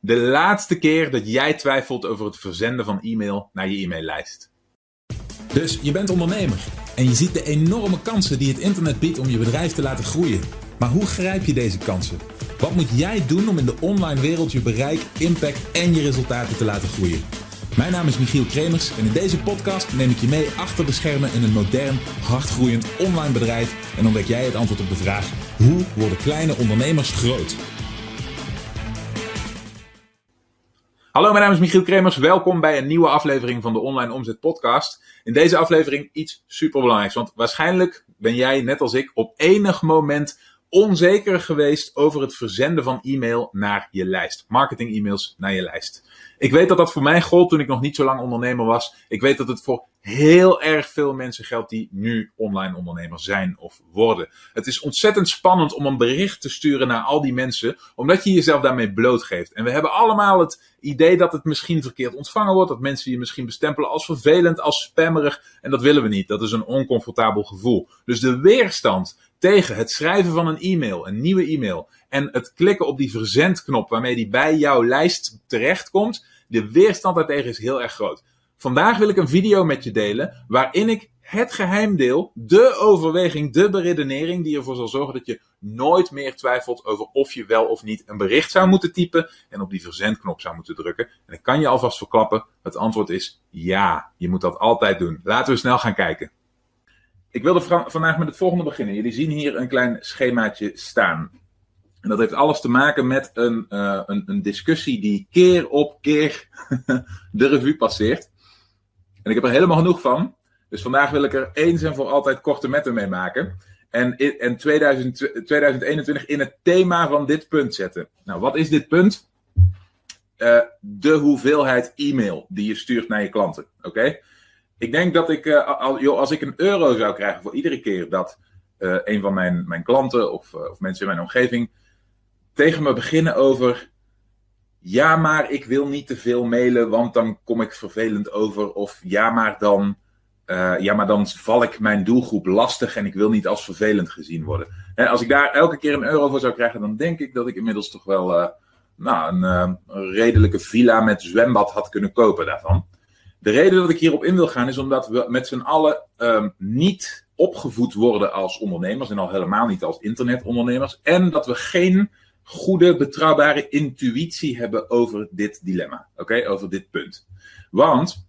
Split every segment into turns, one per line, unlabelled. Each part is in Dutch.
De laatste keer dat jij twijfelt over het verzenden van e-mail naar je e-maillijst.
Dus je bent ondernemer en je ziet de enorme kansen die het internet biedt om je bedrijf te laten groeien. Maar hoe grijp je deze kansen? Wat moet jij doen om in de online wereld je bereik, impact en je resultaten te laten groeien? Mijn naam is Michiel Kremers en in deze podcast neem ik je mee achter de schermen in een modern, hardgroeiend online bedrijf en ontdek jij het antwoord op de vraag: hoe worden kleine ondernemers groot?
Hallo, mijn naam is Michiel Kremers. Welkom bij een nieuwe aflevering van de Online Omzet Podcast. In deze aflevering iets superbelangrijks, want waarschijnlijk ben jij, net als ik, op enig moment onzeker geweest over het verzenden van e-mail naar je lijst. Marketing e-mails naar je lijst. Ik weet dat dat voor mij gold toen ik nog niet zo lang ondernemer was. Ik weet dat het voor heel erg veel mensen geldt die nu online ondernemer zijn of worden. Het is ontzettend spannend om een bericht te sturen naar al die mensen, omdat je jezelf daarmee blootgeeft. En we hebben allemaal het idee dat het misschien verkeerd ontvangen wordt, dat mensen je misschien bestempelen als vervelend, als spammerig. En dat willen we niet. Dat is een oncomfortabel gevoel. Dus de weerstand tegen het schrijven van een e-mail, een nieuwe e-mail, en het klikken op die verzendknop waarmee die bij jouw lijst terechtkomt, de weerstand daartegen is heel erg groot. Vandaag wil ik een video met je delen waarin ik het geheim deel, de overweging, de beredenering die ervoor zal zorgen dat je nooit meer twijfelt over of je wel of niet een bericht zou moeten typen en op die verzendknop zou moeten drukken. En ik kan je alvast verklappen, het antwoord is ja, je moet dat altijd doen. Laten we snel gaan kijken. Ik wilde vandaag met het volgende beginnen. Jullie zien hier een klein schemaatje staan. En dat heeft alles te maken met een, uh, een, een, discussie die keer op keer de revue passeert. En ik heb er helemaal genoeg van. Dus vandaag wil ik er eens en voor altijd korte metten mee maken. En, en 2000, 2021 in het thema van dit punt zetten. Nou, wat is dit punt? Uh, de hoeveelheid e-mail die je stuurt naar je klanten. Oké? Ik denk dat ik, uh, al, als ik een euro zou krijgen voor iedere keer dat uh, een van mijn, mijn klanten of, of mensen in mijn omgeving tegen me beginnen over. Ja, maar ik wil niet te veel mailen, want dan kom ik vervelend over. Of ja, maar dan, uh, ja, maar dan val ik mijn doelgroep lastig en ik wil niet als vervelend gezien worden. En als ik daar elke keer een euro voor zou krijgen, dan denk ik dat ik inmiddels toch wel uh, nou, een, uh, een, redelijke villa met zwembad had kunnen kopen daarvan. De reden dat ik hierop in wil gaan is omdat we met z'n allen um, niet opgevoed worden als ondernemers en al helemaal niet als internetondernemers. En dat we geen goede, betrouwbare intuïtie hebben over dit dilemma. Oké, over dit punt. Want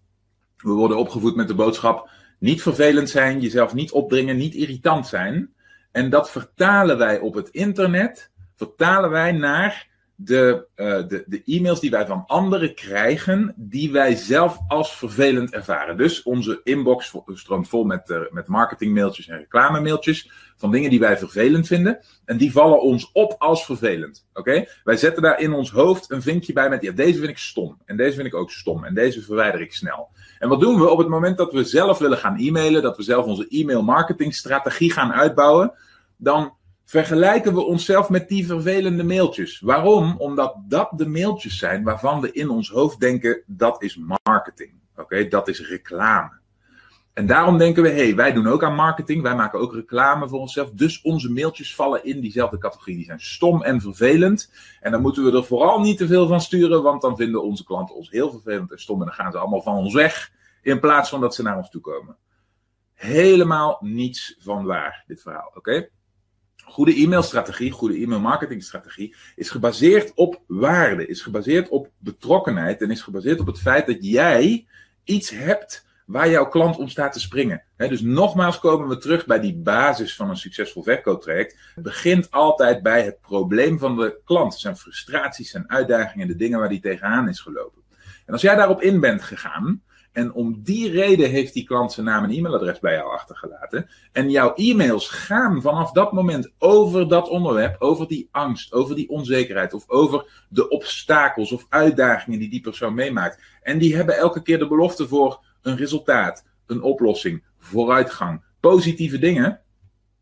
we worden opgevoed met de boodschap: niet vervelend zijn, jezelf niet opdringen, niet irritant zijn. En dat vertalen wij op het internet, vertalen wij naar de, uh, de, de e-mails die wij van anderen krijgen, die wij zelf als vervelend ervaren. Dus onze inbox stroomt vol met, uh, met marketingmailtjes en reclamemailtjes van dingen die wij vervelend vinden. En die vallen ons op als vervelend. Oké? Wij zetten daar in ons hoofd een vinkje bij met, ja, deze vind ik stom. En deze vind ik ook stom. En deze verwijder ik snel. En wat doen we op het moment dat we zelf willen gaan e-mailen, dat we zelf onze e-mail marketing strategie gaan uitbouwen, dan vergelijken we onszelf met die vervelende mailtjes. Waarom? Omdat dat de mailtjes zijn waarvan we in ons hoofd denken dat is marketing. Oké, dat is reclame. En daarom denken we, hé, hey, wij doen ook aan marketing, wij maken ook reclame voor onszelf. Dus onze mailtjes vallen in diezelfde categorie. Die zijn stom en vervelend. En dan moeten we er vooral niet te veel van sturen, want dan vinden onze klanten ons heel vervelend en stom. En dan gaan ze allemaal van ons weg, in plaats van dat ze naar ons toe komen. Helemaal niets van waar, dit verhaal, oké? Goede e-mailstrategie, goede e-mailmarketingstrategie is gebaseerd op waarde, is gebaseerd op betrokkenheid en is gebaseerd op het feit dat jij iets hebt waar jouw klant om staat te springen. dus nogmaals komen we terug bij die basis van een succesvol verkooptraject. Het begint altijd bij het probleem van de klant. Zijn frustraties, zijn uitdagingen, de dingen waar die tegenaan is gelopen. En als jij daarop in bent gegaan, en om die reden heeft die klant zijn naam en e-mailadres bij jou achtergelaten. En jouw e-mails gaan vanaf dat moment over dat onderwerp, over die angst, over die onzekerheid of over de obstakels of uitdagingen die die persoon meemaakt. En die hebben elke keer de belofte voor een resultaat, een oplossing, vooruitgang, positieve dingen.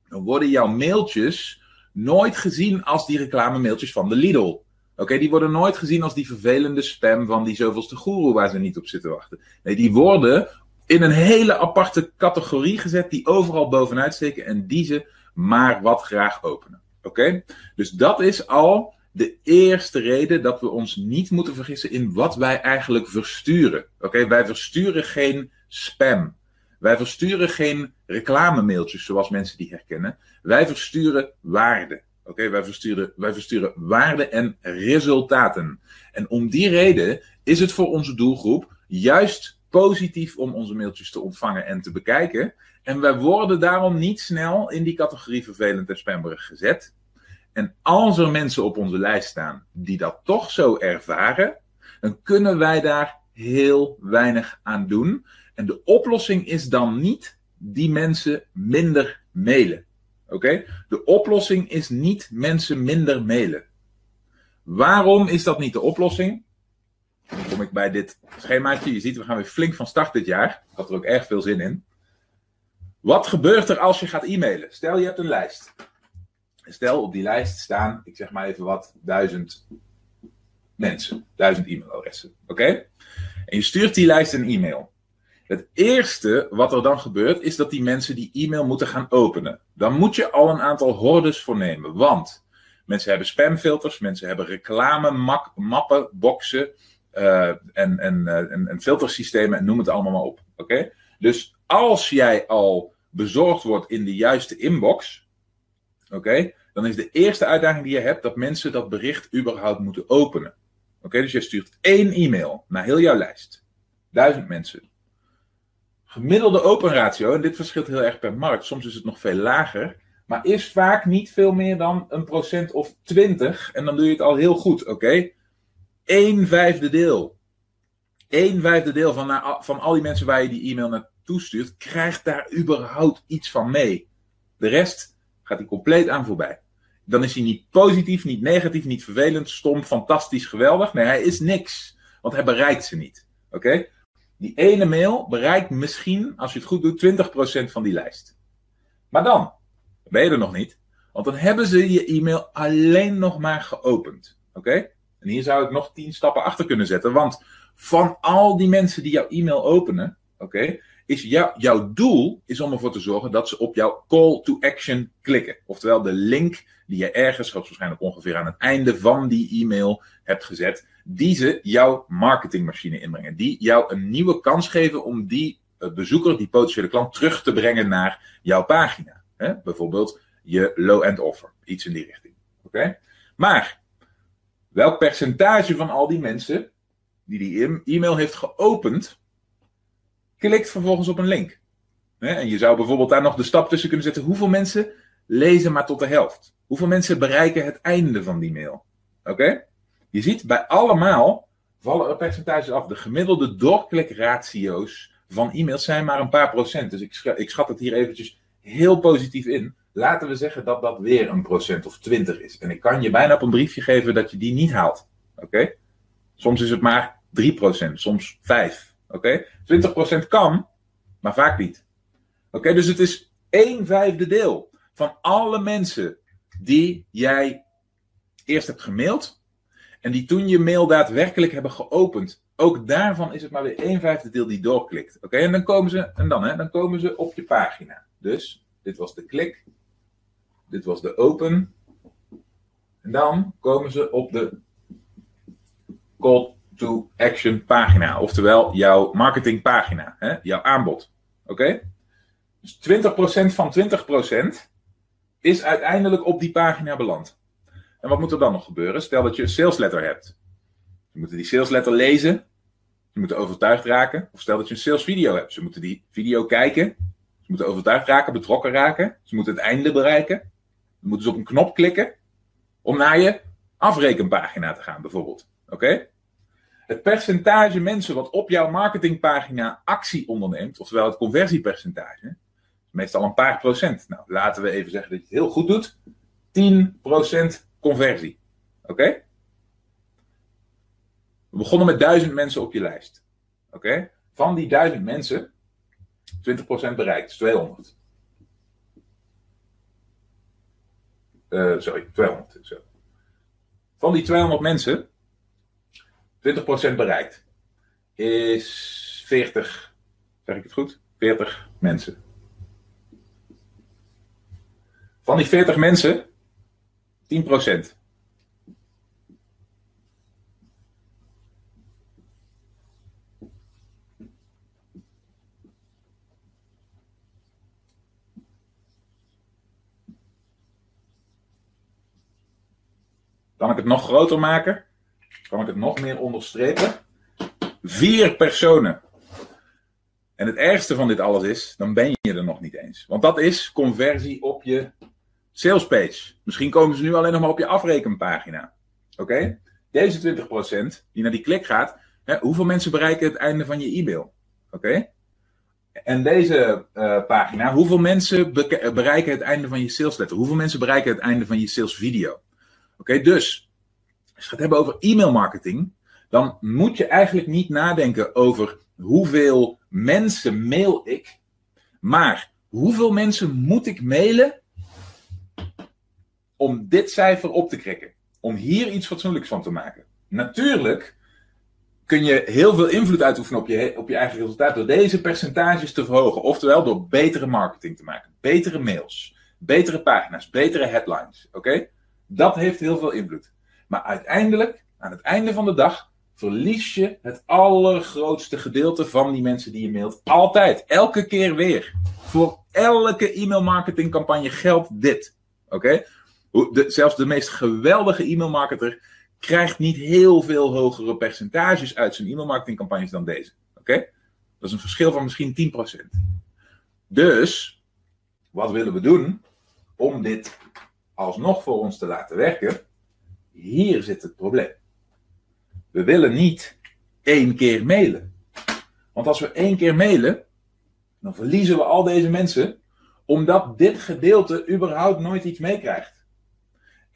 Dan worden jouw mailtjes nooit gezien als die reclame mailtjes van de Lidl. Oké, die worden nooit gezien als die vervelende spam van die zoveelste goeroe waar ze niet op zitten wachten. Nee, die worden in een hele aparte categorie gezet die overal bovenuit steken en die ze maar wat graag openen. Oké? Dus dat is al de eerste reden dat we ons niet moeten vergissen in wat wij eigenlijk versturen. Oké, wij versturen geen spam. Wij versturen geen reclamemailtjes zoals mensen die herkennen. Wij versturen waarde. Oké, wij, versturen, wij versturen waarde en resultaten. En om die reden is het voor onze doelgroep juist positief om onze mailtjes te ontvangen en te bekijken. En wij worden daarom niet snel in die categorie vervelend en spammerig gezet. En als er mensen op onze lijst staan die dat toch zo ervaren, dan kunnen wij daar heel weinig aan doen. En de oplossing is dan niet die mensen minder mailen. Oké? De oplossing is niet mensen minder mailen. Waarom is dat niet de oplossing? Dan kom ik bij dit schemaatje. Je ziet, we gaan weer flink van start dit jaar. Ik had er ook erg veel zin in. Wat gebeurt er als je gaat e-mailen? Stel je hebt een lijst. Stel op die lijst staan, ik zeg maar even wat, duizend mensen. Duizend e-mailadressen. Oké? En je stuurt die lijst een e-mail. Het eerste wat er dan gebeurt, is dat die mensen die e-mail moeten gaan openen. Dan moet je al een aantal hordes voornemen. Want mensen hebben spamfilters, mensen hebben reclame mappen, boxen en, en, uh, en, en, filtersystemen en noem het allemaal maar op. Oké? Dus als jij al bezorgd wordt in de juiste inbox, oké, dan is de eerste uitdaging die je hebt dat mensen dat bericht überhaupt moeten openen. Oké, dus je stuurt één e-mail naar heel jouw lijst. Duizend mensen gemiddelde open ratio, en dit verschilt heel erg per markt, soms is het nog veel lager, maar is vaak niet veel meer dan een procent of twintig. En dan doe je het al heel goed, oké? Okay? Vijfde deel. Eén vijfde deel van, van al die mensen waar je die e-mail naartoe stuurt, krijgt daar überhaupt iets van mee. De rest gaat hij compleet aan voorbij. Dan is hij niet positief, niet negatief, niet vervelend, stom, fantastisch, geweldig. Nee, hij is niks. Want hij bereikt ze niet. Oké? Die ene mail bereikt misschien, als je het goed doet, 20% van die lijst. Maar dan ben je er nog niet. Want dan hebben ze je e-mail alleen nog maar geopend. Oké? En hier zou ik nog 10 stappen achter kunnen zetten. Want van al die mensen die jouw e-mail openen, oké, is jou, jouw doel is om ervoor te zorgen dat ze op jouw call to action klikken. Oftewel de link die je ergens, waarschijnlijk ongeveer aan het einde van die e-mail hebt gezet, die ze jouw marketingmachine inbrengen. Die jou een nieuwe kans geven om die uh, bezoeker, die potentiële klant, terug te brengen naar jouw pagina. Bijvoorbeeld je low-end offer. Iets in die richting. Oké? Maar, welk percentage van al die mensen die die e-mail heeft geopend, klikt vervolgens op een link? En je zou bijvoorbeeld daar nog de stap tussen kunnen zetten. Hoeveel mensen lezen maar tot de helft? Hoeveel mensen bereiken het einde van die mail? Oké? Je ziet bij allemaal vallen er percentages af. De gemiddelde doorklikratio's van e-mails zijn maar een paar procent. Dus ik, ik schat het hier eventjes heel positief in. Laten we zeggen dat dat weer een procent of twintig is. En ik kan je bijna op een briefje geven dat je die niet haalt. Oké? Soms is het maar 3%, soms 5. Oké? 20% kan, maar vaak niet. Oké, dus het is 1 vijfde deel van alle mensen die jij eerst hebt gemaild en die toen je mail daadwerkelijk hebben geopend, ook daarvan is het maar weer 1 vijfde deel die doorklikt. Oké, en dan komen ze, en dan, hè, dan komen ze op je pagina. Dus, dit was de klik. Dit was de open. En dan komen ze op de call to action pagina. Oftewel jouw marketingpagina. Hè, jouw aanbod. Oké? Dus 20% van 20% is uiteindelijk op die pagina beland. En wat moet er dan nog gebeuren? Stel dat je een salesletter hebt. Ze moeten die salesletter lezen. Ze moeten overtuigd raken. Of stel dat je een salesvideo hebt. Ze moeten die video kijken. Ze moeten overtuigd raken, betrokken raken. Ze moeten het einde bereiken. Dan moeten ze op een knop klikken. Om naar je afrekenpagina te gaan, bijvoorbeeld. Oké? Het percentage mensen wat op jouw marketingpagina actie onderneemt, oftewel het conversiepercentage, meestal een paar procent. Nou, laten we even zeggen dat je het heel goed doet. 10% conversie. Oké? We begonnen met duizend mensen op je lijst. Oké? Van die duizend mensen, 20% bereikt, dus 200. Uh, sorry, 200. Zo. Van die 200 mensen, 20% bereikt, is 40, zeg ik het goed? 40 mensen. Van die 40 mensen, 10 procent. Kan ik het nog groter maken? Kan ik het nog meer onderstrepen? Vier personen. En het ergste van dit alles is, dan ben je er nog niet eens. Want dat is conversie op je salespage. Misschien komen ze nu alleen nog maar op je afrekenpagina. Oké? Deze 20% die naar die klik gaat, hè, hoeveel mensen bereiken het einde van je e-mail? Oké? En deze uh, pagina, hoeveel mensen bereiken het einde van je salesletter? Hoeveel mensen bereiken het einde van je salesvideo? Oké, dus als je het hebben over e-mail marketing, dan moet je eigenlijk niet nadenken over hoeveel mensen mail ik, maar hoeveel mensen moet ik mailen om dit cijfer op te krikken? Om hier iets fatsoenlijks van te maken. Natuurlijk kun je heel veel invloed uitoefenen op je, op je eigen resultaat door deze percentages te verhogen. Oftewel door betere marketing te maken, betere mails, betere pagina's, betere headlines. Oké? Dat heeft heel veel invloed. Maar uiteindelijk, aan het einde van de dag, verlies je het allergrootste gedeelte van die mensen die je mailt. Altijd, elke keer weer. Voor elke e-mail marketing campagne geldt dit. Oké? Zelfs de meest geweldige e-mailmarketer krijgt niet heel veel hogere percentages uit zijn e-mailmarketingcampagnes dan deze. Oké? Dat is een verschil van misschien 10%. Dus, wat willen we doen om dit alsnog voor ons te laten werken? Hier zit het probleem. We willen niet één keer mailen. Want als we één keer mailen, dan verliezen we al deze mensen, omdat dit gedeelte überhaupt nooit iets meekrijgt.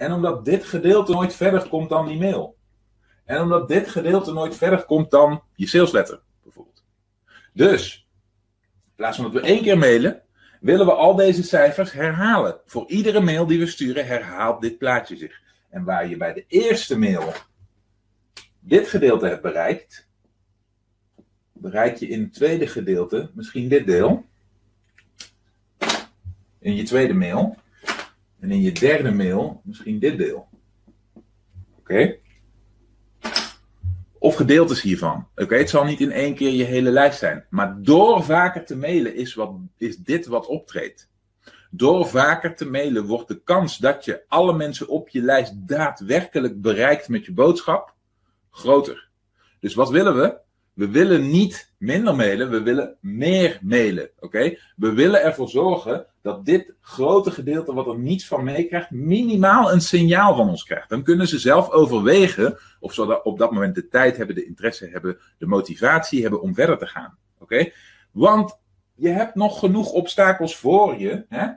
En omdat dit gedeelte nooit verder komt dan die mail. En omdat dit gedeelte nooit verder komt dan je salesletter, bijvoorbeeld. Dus, in plaats van dat we één keer mailen, willen we al deze cijfers herhalen. Voor iedere mail die we sturen, herhaalt dit plaatje zich. En waar je bij de eerste mail dit gedeelte hebt bereikt, bereik je in het tweede gedeelte misschien dit deel. In je tweede mail. En in je derde mail misschien dit deel. Oké? Of gedeeltes hiervan. Oké, het zal niet in één keer je hele lijst zijn. Maar door vaker te mailen is, wat, is dit wat optreedt. Door vaker te mailen wordt de kans dat je alle mensen op je lijst daadwerkelijk bereikt met je boodschap groter. Dus wat willen we? We willen niet minder mailen, we willen meer mailen. Oké? We willen ervoor zorgen dat dit grote gedeelte wat er niets van meekrijgt, minimaal een signaal van ons krijgt. Dan kunnen ze zelf overwegen of ze op dat moment de tijd hebben, de interesse hebben, de motivatie hebben om verder te gaan. Oké? Want je hebt nog genoeg obstakels voor je. Hè?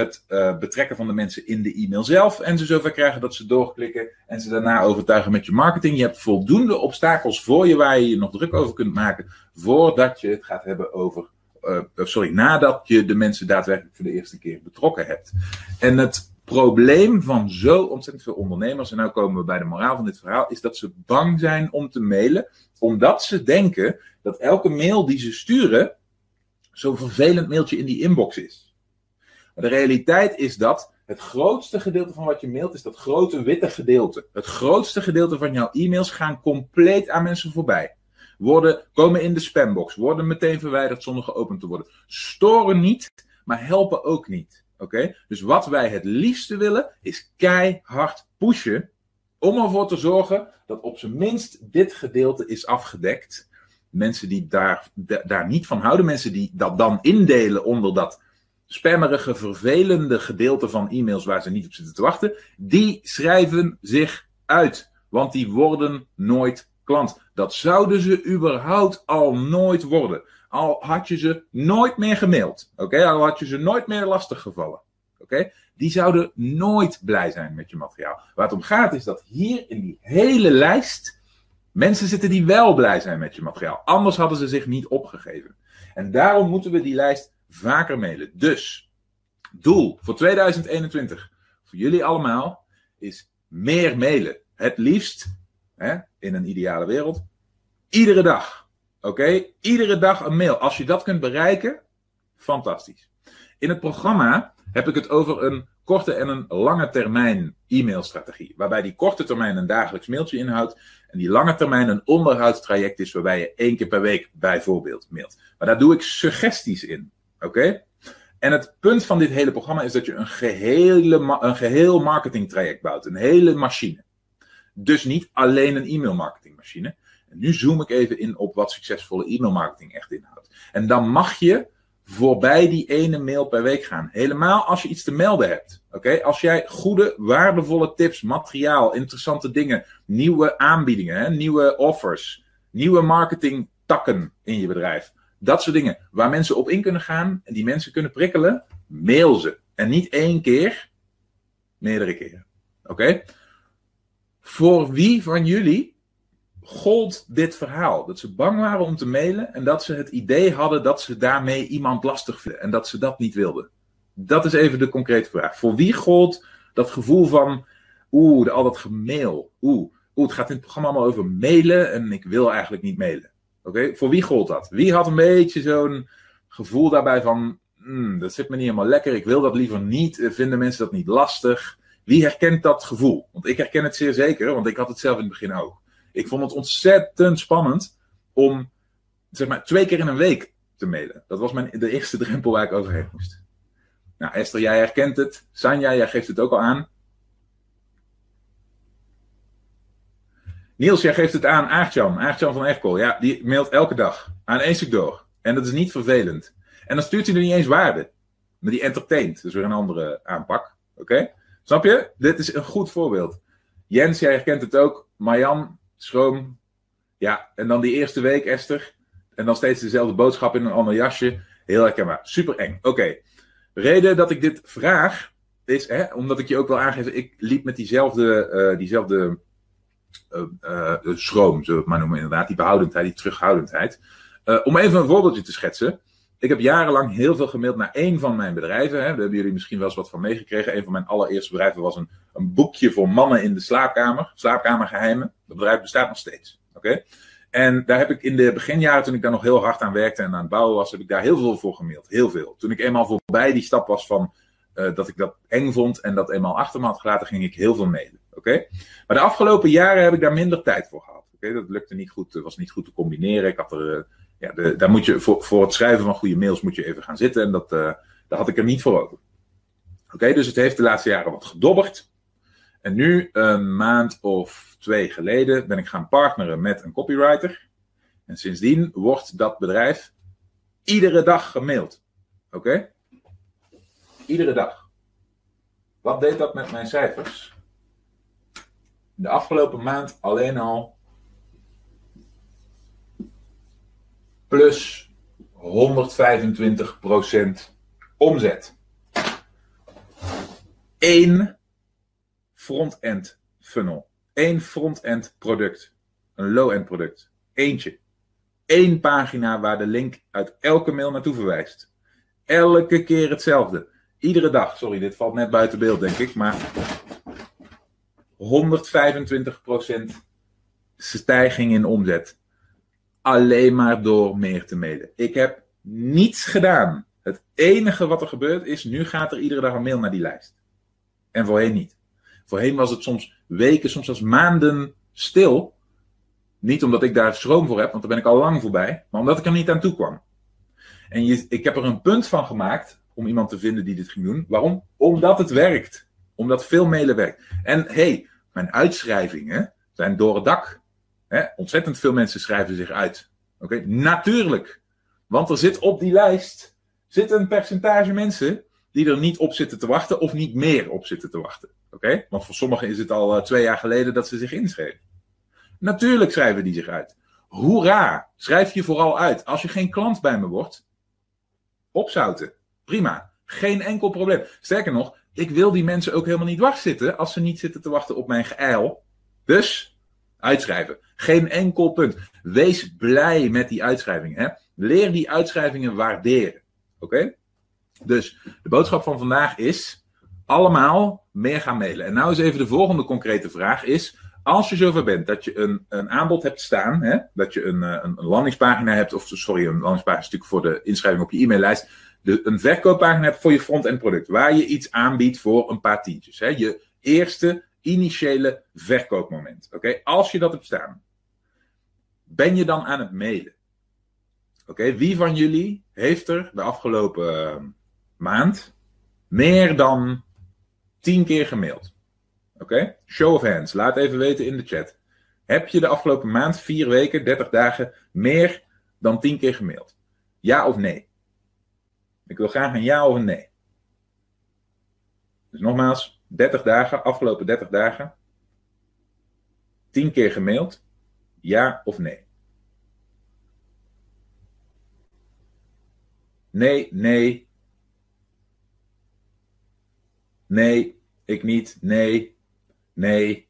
Het uh, betrekken van de mensen in de e-mail zelf en ze zover krijgen dat ze doorklikken en ze daarna overtuigen met je marketing. Je hebt voldoende obstakels voor je waar je je nog druk over kunt maken voordat je het gaat hebben over, uh, sorry, nadat je de mensen daadwerkelijk voor de eerste keer betrokken hebt. En het probleem van zo ontzettend veel ondernemers, en nu komen we bij de moraal van dit verhaal, is dat ze bang zijn om te mailen, omdat ze denken dat elke mail die ze sturen zo'n vervelend mailtje in die inbox is. De realiteit is dat het grootste gedeelte van wat je mailt is dat grote witte gedeelte. Het grootste gedeelte van jouw e-mails gaan compleet aan mensen voorbij. Worden, komen in de spambox, worden meteen verwijderd zonder geopend te worden. Storen niet, maar helpen ook niet. Oké? Dus wat wij het liefste willen, is keihard pushen. Om ervoor te zorgen dat op zijn minst dit gedeelte is afgedekt. Mensen die daar, daar niet van houden, mensen die dat dan indelen onder dat spammerige, vervelende gedeelte van e-mails waar ze niet op zitten te wachten, die schrijven zich uit. Want die worden nooit klant. Dat zouden ze überhaupt al nooit worden. Al had je ze nooit meer gemaild. Oké, al had je ze nooit meer lastig gevallen. Oké, die zouden nooit blij zijn met je materiaal. Waar het om gaat is dat hier in die hele lijst mensen zitten die wel blij zijn met je materiaal. Anders hadden ze zich niet opgegeven. En daarom moeten we die lijst vaker mailen. Dus, doel voor 2021, voor jullie allemaal, is meer mailen. Het liefst, hè, in een ideale wereld, iedere dag. Oké? Iedere dag een mail. Als je dat kunt bereiken, fantastisch. In het programma heb ik het over een korte en een lange termijn e-mailstrategie. Waarbij die korte termijn een dagelijks mailtje inhoudt. En die lange termijn een onderhoudstraject is waarbij je één keer per week bijvoorbeeld mailt. Maar daar doe ik suggesties in. Oké? En het punt van dit hele programma is dat je een, gehele, een geheel marketingtraject bouwt. Een hele machine. Dus niet alleen een e-mail marketingmachine. En nu zoom ik even in op wat succesvolle e-mail marketing echt inhoudt. En dan mag je voorbij die ene mail per week gaan. Helemaal als je iets te melden hebt. Oké, Als jij goede, waardevolle tips, materiaal, interessante dingen, nieuwe aanbiedingen, hè, nieuwe offers, nieuwe marketingtakken in je bedrijf. Dat soort dingen waar mensen op in kunnen gaan en die mensen kunnen prikkelen, mail ze. En niet één keer, meerdere keren. Oké? Voor wie van jullie gold dit verhaal? Dat ze bang waren om te mailen en dat ze het idee hadden dat ze daarmee iemand lastig vinden en dat ze dat niet wilden. Dat is even de concrete vraag. Voor wie gold dat gevoel van, oeh, al dat gemail, oeh, oeh, het gaat in het programma allemaal over mailen en ik wil eigenlijk niet mailen. Oké, voor wie gold dat? Wie had een beetje zo'n gevoel daarbij van, hmm, dat zit me niet helemaal lekker, ik wil dat liever niet, eh, vinden mensen dat niet lastig? Wie herkent dat gevoel? Want ik herken het zeer zeker, want ik had het zelf in het begin ook. Ik vond het ontzettend spannend om, zeg maar, twee keer in een week te mailen. Dat was mijn, de eerste drempel waar ik overheen moest. Nou, Esther, jij herkent het. Sanja, jij geeft het ook al aan. Niels, jij geeft het aan. Aartjan, Aartjan van Echkel. Ja, die mailt elke dag aan één stuk door. En dat is niet vervelend. En dan stuurt hij er niet eens waarde. Maar die entertaint. Dus weer een andere aanpak. Oké? Snap je? Dit is een goed voorbeeld. Jens, jij herkent het ook. Marjan, schroom. Ja, en dan die eerste week, Esther. En dan steeds dezelfde boodschap in een ander jasje. Heel herkenbaar. Super eng. Oké. Reden dat ik dit vraag is, hè, omdat ik je ook wil aangeven, ik liep met diezelfde, uh, diezelfde schroom, zullen we het maar noemen inderdaad, die behoudendheid, die terughoudendheid. om even een voorbeeldje te schetsen. Ik heb jarenlang heel veel gemaild naar één van mijn bedrijven. Hè. Hebben jullie misschien wel eens wat van meegekregen. Een van mijn allereerste bedrijven was een, een boekje voor mannen in de slaapkamer. Slaapkamergeheimen. Dat bedrijf bestaat nog steeds. Oké. En daar heb ik in de beginjaren, toen ik daar nog heel hard aan werkte en aan het bouwen was, heb ik daar heel veel voor gemaild. Heel veel. Toen ik eenmaal voorbij die stap was van dat ik dat eng vond en dat eenmaal achter me had gelaten, ging ik heel veel mailen. Maar de afgelopen jaren heb ik daar minder tijd voor gehad. Dat lukte niet goed, was niet goed te combineren. Ik had er, uh, ja, daar moet je, voor, voor het schrijven van goede mails moet je even gaan zitten en dat, uh, daar had ik er niet voor over. Dus het heeft de laatste jaren wat gedobberd. En nu, een maand of twee geleden, ben ik gaan partneren met een copywriter. En sindsdien wordt dat bedrijf iedere dag gemaild. Oké? Iedere dag. Wat deed dat met mijn cijfers? De afgelopen maand alleen al plus 125% omzet. Eén front-end funnel. Eén front-end product. Een low-end product. Eentje. Eén pagina waar de link uit elke mail naartoe verwijst. Elke keer hetzelfde. Iedere dag. Sorry, dit valt net buiten beeld, denk ik. Maar 125% stijging in omzet. Alleen maar door meer te mailen. Ik heb niets gedaan. Het enige wat er gebeurt is, nu gaat er iedere dag een mail naar die lijst. En voorheen niet. Voorheen was het soms weken, soms zelfs maanden stil. Niet omdat ik daar schroom voor heb, want daar ben ik al lang voorbij. Maar omdat ik er niet aan toe kwam. En je, ik heb er een punt van gemaakt om iemand te vinden die dit ging doen. Waarom? Omdat het werkt. Omdat veel mailen werkt. En hey, mijn uitschrijvingen zijn door het dak. He, ontzettend veel mensen schrijven zich uit. Oké, natuurlijk. Want er zit op die lijst zit een percentage mensen die er niet op zitten te wachten of niet meer op zitten te wachten. Oké? Want voor sommigen is het al uh, twee jaar geleden dat ze zich inschreven. Natuurlijk schrijven die zich uit. Hoera! Schrijf je vooral uit. Als je geen klant bij me wordt, opzouten. Prima. Geen enkel probleem. Sterker nog, ik wil die mensen ook helemaal niet wacht zitten als ze niet zitten te wachten op mijn geijl. Dus, uitschrijven. Geen enkel punt. Wees blij met die uitschrijvingen. Hè? Leer die uitschrijvingen waarderen. Oké? Dus, de boodschap van vandaag is, allemaal meer gaan mailen. En nou is even de volgende concrete vraag is, als je zover bent dat je een, een aanbod hebt staan, hè, dat je een, een, een landingspagina hebt, of sorry, een landingspagina is natuurlijk voor de inschrijving op je e-maillijst, de, een verkooppagina hebt voor je front-end product, waar je iets aanbiedt voor een paar tientjes. Hè, je eerste initiële verkoopmoment. Oké, als je dat hebt staan, ben je dan aan het mailen? Oké, wie van jullie heeft er de afgelopen uh, maand meer dan tien keer gemaild? Oké? Show of hands. Laat even weten in de chat. Heb je de afgelopen maand, vier weken, 30 dagen, meer dan 10 keer gemaild? Ja of nee? Ik wil graag een ja of een nee. Dus nogmaals, 30 dagen, afgelopen 30 dagen, 10 keer gemaild, ja of nee? Nee, nee. Nee, ik niet. Nee, nee.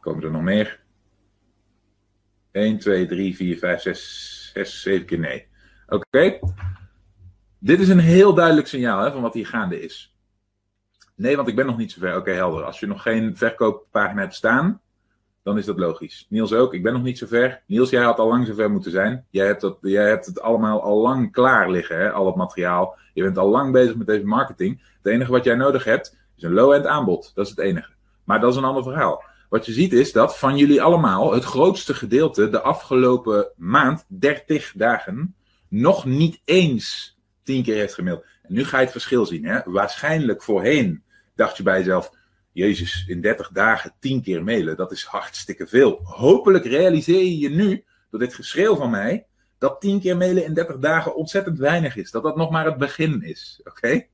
Komen er nog meer? 1, 2, 3, 4, 5, 6, 6 7 keer nee. Oké. Dit is een heel duidelijk signaal hè, van wat hier gaande is. Nee, want ik ben nog niet zover. Oké, helder. Als je nog geen verkooppagina hebt staan, dan is dat logisch. Niels ook, ik ben nog niet zover. Niels, jij had al lang zover moeten zijn. Jij hebt, dat, jij hebt het allemaal al lang klaar liggen, hè? al het materiaal. Je bent al lang bezig met deze marketing. Het enige wat jij nodig hebt, is een low-end aanbod. Dat is het enige. Maar dat is een ander verhaal. Wat je ziet is dat van jullie allemaal het grootste gedeelte de afgelopen maand, 30 dagen, nog niet eens 10 keer heeft gemaild. En nu ga je het verschil zien. Hè? Waarschijnlijk voorheen dacht je bij jezelf, Jezus, in 30 dagen 10 keer mailen, dat is hartstikke veel. Hopelijk realiseer je je nu, door dit geschreeuw van mij, dat 10 keer mailen in 30 dagen ontzettend weinig is. Dat dat nog maar het begin is. Oké?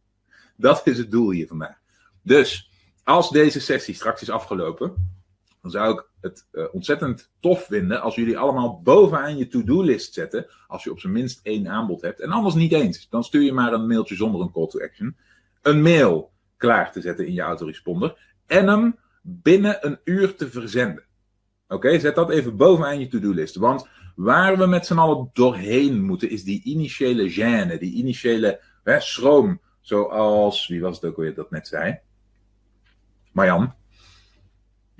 Dat is het doel hier vandaag. Dus, als deze sessie straks is afgelopen, dan zou ik het uh, ontzettend tof vinden als jullie allemaal bovenaan je to-do-list zetten. Als je op zijn minst één aanbod hebt. En anders niet eens. Dan stuur je maar een mailtje zonder een call to action. Een mail klaar te zetten in je autoresponder. En hem binnen een uur te verzenden. Oké, zet dat even bovenaan je to-do-list. Want waar we met z'n allen doorheen moeten, is die initiële gêne, die initiële hè, schroom. Zoals, wie was het ook weer dat net zei? Marjan.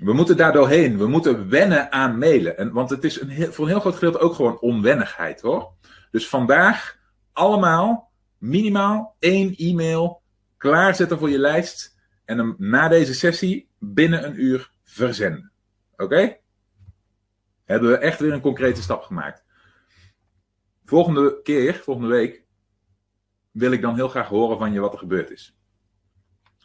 We moeten daar doorheen. We moeten wennen aan mailen. En, want het is een voor een heel groot gedeelte ook gewoon onwennigheid hoor. Dus vandaag allemaal minimaal één e-mail klaarzetten voor je lijst. En hem na deze sessie binnen een uur verzenden. Oké? Hebben we echt weer een concrete stap gemaakt. Volgende keer, volgende week, wil ik dan heel graag horen van je wat er gebeurd is.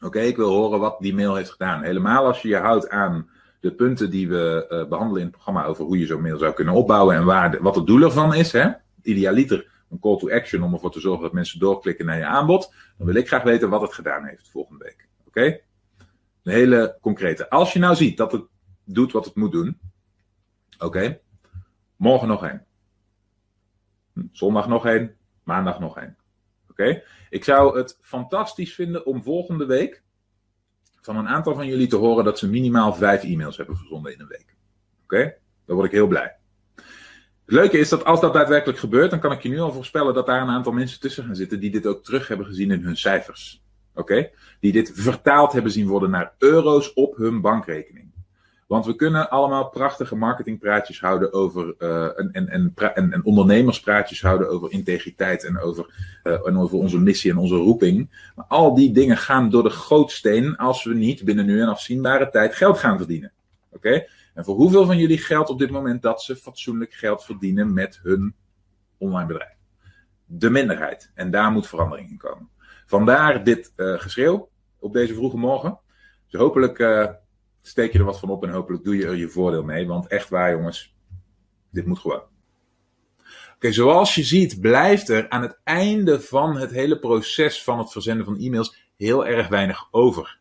Oké, ik wil horen wat die mail heeft gedaan. Helemaal als je je houdt aan de punten die we uh, behandelen in het programma over hoe je zo'n mail zou kunnen opbouwen en waar wat het doel ervan is. Hè? Idealiter een call to action om ervoor te zorgen dat mensen doorklikken naar je aanbod. Dan wil ik graag weten wat het gedaan heeft volgende week. Oké? Een hele concrete. Als je nou ziet dat het doet wat het moet doen. Oké? Morgen nog één. Hm, zondag nog één. Maandag nog één. Ik zou het fantastisch vinden om volgende week van een aantal van jullie te horen dat ze minimaal vijf e-mails hebben verzonden in een week. Oké? Dan word ik heel blij. Het leuke is dat als dat daadwerkelijk gebeurt, dan kan ik je nu al voorspellen dat daar een aantal mensen tussen gaan zitten die dit ook terug hebben gezien in hun cijfers. Oké? Die dit vertaald hebben zien worden naar euro's op hun bankrekening. Want we kunnen allemaal prachtige marketingpraatjes houden over. Uh, en, en, en, en, en, ondernemerspraatjes houden over integriteit en over, en over onze missie en onze roeping. Maar al die dingen gaan door de gootsteen als we niet binnen nu een afzienbare tijd geld gaan verdienen. Oké? En voor hoeveel van jullie geldt op dit moment dat ze fatsoenlijk geld verdienen met hun online bedrijf? De minderheid. En daar moet verandering in komen. Vandaar dit uh, geschreeuw op deze vroege morgen. Dus hopelijk steek je er wat van op en hopelijk doe je er je voordeel mee. Want echt waar, jongens, dit moet gewoon. Oké, zoals je ziet, blijft er aan het einde van het hele proces van het verzenden van e-mails heel erg weinig over.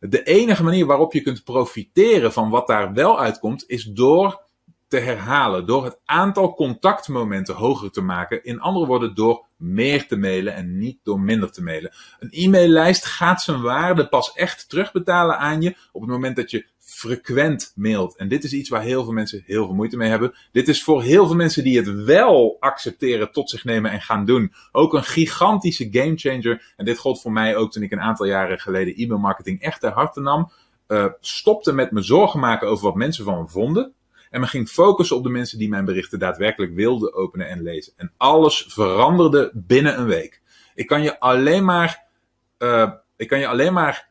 De enige manier waarop je kunt profiteren van wat daar wel uitkomt, is door te herhalen, door het aantal contactmomenten hoger te maken. In andere woorden, door meer te mailen en niet door minder te mailen. Een e-maillijst gaat zijn waarde pas echt terugbetalen aan je op het moment dat je frequent mailt. En dit is iets waar heel veel mensen heel veel moeite mee hebben. Dit is voor heel veel mensen die het wel accepteren, tot zich nemen en gaan doen, ook een gigantische gamechanger. En dit gold voor mij ook toen ik een aantal jaren geleden e-mailmarketing echt ter harte nam. Uh, stopte met me zorgen maken over wat mensen van me vonden. En me ging focussen op de mensen die mijn berichten daadwerkelijk wilden openen en lezen. En alles veranderde binnen een week. Ik kan je alleen maar, uh, ik kan je alleen maar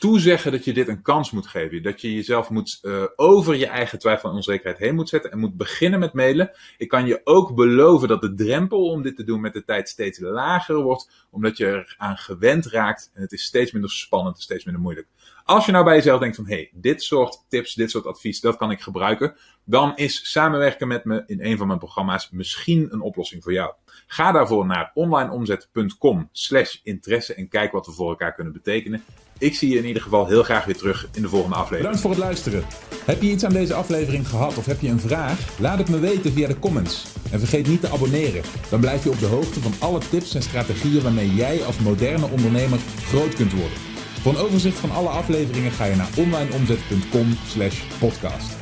toezeggen dat je dit een kans moet geven. Dat je jezelf moet uh, over je eigen twijfel en onzekerheid heen moet zetten en moet beginnen met mailen. Ik kan je ook beloven dat de drempel om dit te doen met de tijd steeds lager wordt, omdat je eraan gewend raakt en het is steeds minder spannend en steeds minder moeilijk. Als je nou bij jezelf denkt van, hé, hey, dit soort tips, dit soort advies, dat kan ik gebruiken, dan is samenwerken met me in een van mijn programma's misschien een oplossing voor jou. Ga daarvoor naar onlineomzet.com slash interesse en kijk wat we voor elkaar kunnen betekenen. Ik zie je in ieder geval heel graag weer terug in de volgende aflevering.
Bedankt voor het luisteren. Heb je iets aan deze aflevering gehad of heb je een vraag? Laat het me weten via de comments. En vergeet niet te abonneren. Dan blijf je op de hoogte van alle tips en strategieën waarmee jij als moderne ondernemer groot kunt worden. Voor een overzicht van alle afleveringen ga je naar onlineomzet.com/podcast.